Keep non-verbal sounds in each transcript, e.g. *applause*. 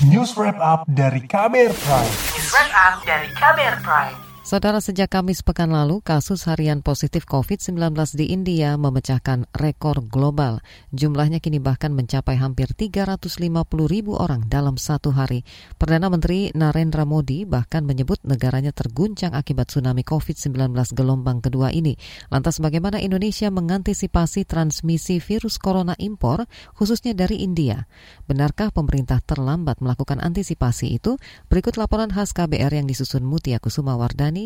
News Wrap Up dari Kamer Prime. News Wrap Up dari Kamer Prime. Saudara sejak Kamis pekan lalu, kasus harian positif COVID-19 di India memecahkan rekor global. Jumlahnya kini bahkan mencapai hampir 350 ribu orang dalam satu hari. Perdana Menteri Narendra Modi bahkan menyebut negaranya terguncang akibat tsunami COVID-19 gelombang kedua ini. Lantas bagaimana Indonesia mengantisipasi transmisi virus corona impor, khususnya dari India? Benarkah pemerintah terlambat melakukan antisipasi itu? Berikut laporan khas KBR yang disusun Mutia Kusuma Wardani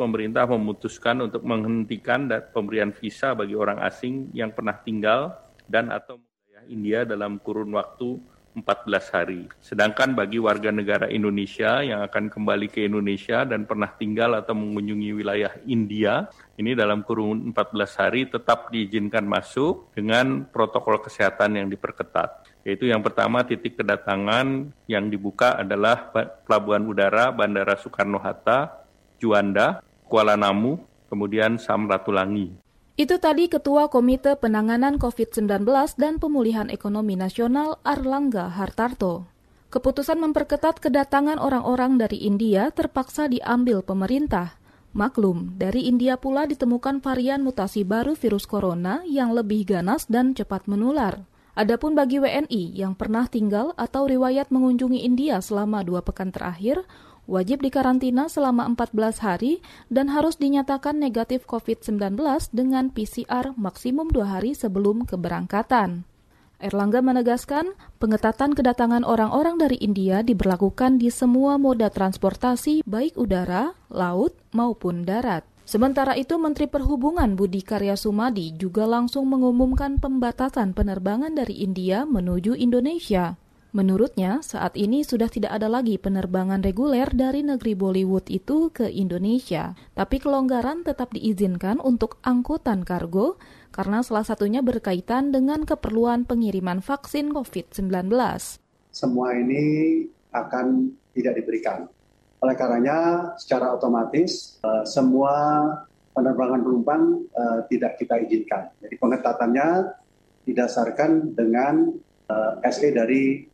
pemerintah memutuskan untuk menghentikan pemberian visa bagi orang asing yang pernah tinggal dan atau wilayah India dalam kurun waktu 14 hari. Sedangkan bagi warga negara Indonesia yang akan kembali ke Indonesia dan pernah tinggal atau mengunjungi wilayah India, ini dalam kurun 14 hari tetap diizinkan masuk dengan protokol kesehatan yang diperketat. Yaitu yang pertama titik kedatangan yang dibuka adalah Pelabuhan Udara Bandara Soekarno-Hatta, Juanda, Kuala Namu, kemudian Samratulangi. Itu tadi Ketua Komite Penanganan COVID-19 dan Pemulihan Ekonomi Nasional Arlangga Hartarto. Keputusan memperketat kedatangan orang-orang dari India terpaksa diambil pemerintah. Maklum, dari India pula ditemukan varian mutasi baru virus corona yang lebih ganas dan cepat menular. Adapun bagi WNI yang pernah tinggal atau riwayat mengunjungi India selama dua pekan terakhir, wajib dikarantina selama 14 hari dan harus dinyatakan negatif COVID-19 dengan PCR maksimum dua hari sebelum keberangkatan. Erlangga menegaskan, pengetatan kedatangan orang-orang dari India diberlakukan di semua moda transportasi baik udara, laut, maupun darat. Sementara itu, Menteri Perhubungan Budi Karya Sumadi juga langsung mengumumkan pembatasan penerbangan dari India menuju Indonesia. Menurutnya, saat ini sudah tidak ada lagi penerbangan reguler dari negeri Bollywood itu ke Indonesia, tapi kelonggaran tetap diizinkan untuk angkutan kargo karena salah satunya berkaitan dengan keperluan pengiriman vaksin COVID-19. Semua ini akan tidak diberikan. Oleh karenanya, secara otomatis uh, semua penerbangan penumpang uh, tidak kita izinkan. Jadi pengetatannya didasarkan dengan uh, SE dari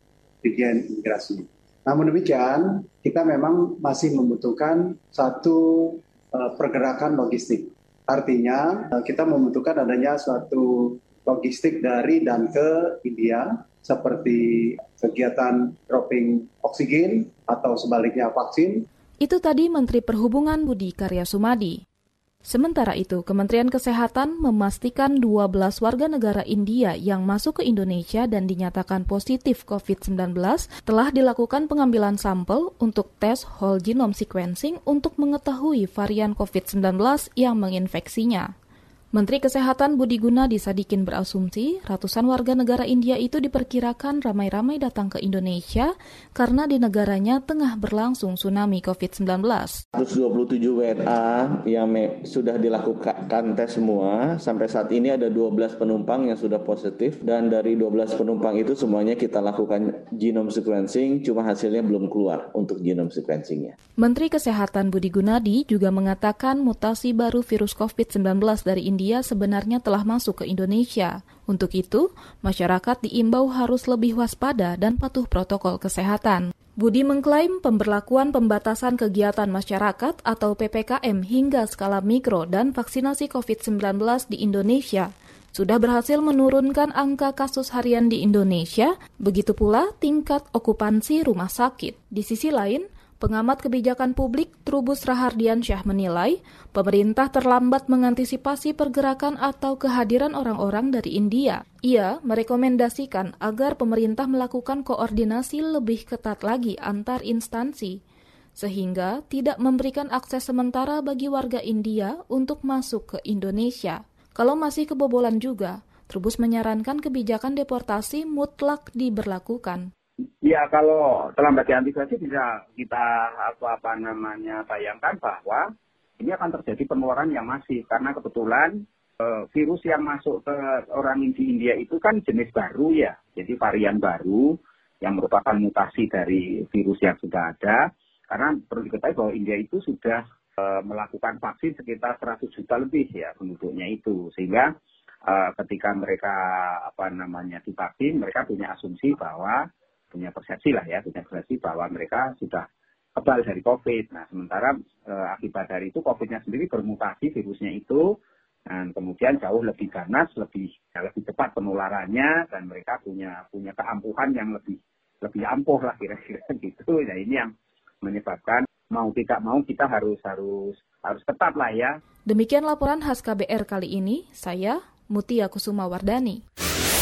Dirjen Imigrasi. Namun demikian, kita memang masih membutuhkan satu uh, pergerakan logistik. Artinya, uh, kita membutuhkan adanya suatu logistik dari dan ke India, seperti kegiatan dropping oksigen atau sebaliknya vaksin. Itu tadi Menteri Perhubungan Budi Karya Sumadi. Sementara itu, Kementerian Kesehatan memastikan 12 warga negara India yang masuk ke Indonesia dan dinyatakan positif COVID-19 telah dilakukan pengambilan sampel untuk tes whole genome sequencing untuk mengetahui varian COVID-19 yang menginfeksinya. Menteri Kesehatan Budi Gunadi Sadikin berasumsi ratusan warga negara India itu diperkirakan ramai-ramai datang ke Indonesia karena di negaranya tengah berlangsung tsunami COVID-19. 127 WNA yang sudah dilakukan tes semua, sampai saat ini ada 12 penumpang yang sudah positif dan dari 12 penumpang itu semuanya kita lakukan genome sequencing, cuma hasilnya belum keluar untuk genome sequencingnya. Menteri Kesehatan Budi Gunadi juga mengatakan mutasi baru virus COVID-19 dari India India sebenarnya telah masuk ke Indonesia. Untuk itu, masyarakat diimbau harus lebih waspada dan patuh protokol kesehatan. Budi mengklaim pemberlakuan pembatasan kegiatan masyarakat atau PPKM hingga skala mikro dan vaksinasi COVID-19 di Indonesia sudah berhasil menurunkan angka kasus harian di Indonesia, begitu pula tingkat okupansi rumah sakit. Di sisi lain, Pengamat kebijakan publik Trubus Rahardian Syah menilai, pemerintah terlambat mengantisipasi pergerakan atau kehadiran orang-orang dari India. Ia merekomendasikan agar pemerintah melakukan koordinasi lebih ketat lagi antar instansi, sehingga tidak memberikan akses sementara bagi warga India untuk masuk ke Indonesia. Kalau masih kebobolan juga, Trubus menyarankan kebijakan deportasi mutlak diberlakukan. Ya kalau terlambat diantisipasi bisa kita apa apa namanya bayangkan bahwa ini akan terjadi penularan yang masif. Karena kebetulan eh, virus yang masuk ke orang di India itu kan jenis baru ya, jadi varian baru yang merupakan mutasi dari virus yang sudah ada. Karena perlu diketahui bahwa India itu sudah uh, melakukan vaksin sekitar 100 juta lebih ya penduduknya itu, sehingga uh, ketika mereka apa namanya divaksin, mereka punya asumsi bahwa punya persepsi lah ya, punya persepsi bahwa mereka sudah kebal dari COVID. Nah, sementara e, akibat dari itu COVID-nya sendiri bermutasi virusnya itu dan kemudian jauh lebih ganas, lebih ya, lebih cepat penularannya dan mereka punya punya keampuhan yang lebih lebih ampuh lah kira-kira *laughs* gitu. Nah, ini yang menyebabkan mau tidak mau kita harus harus harus ketat lah ya. Demikian laporan khas KBR kali ini. Saya Mutia Kusuma Wardani.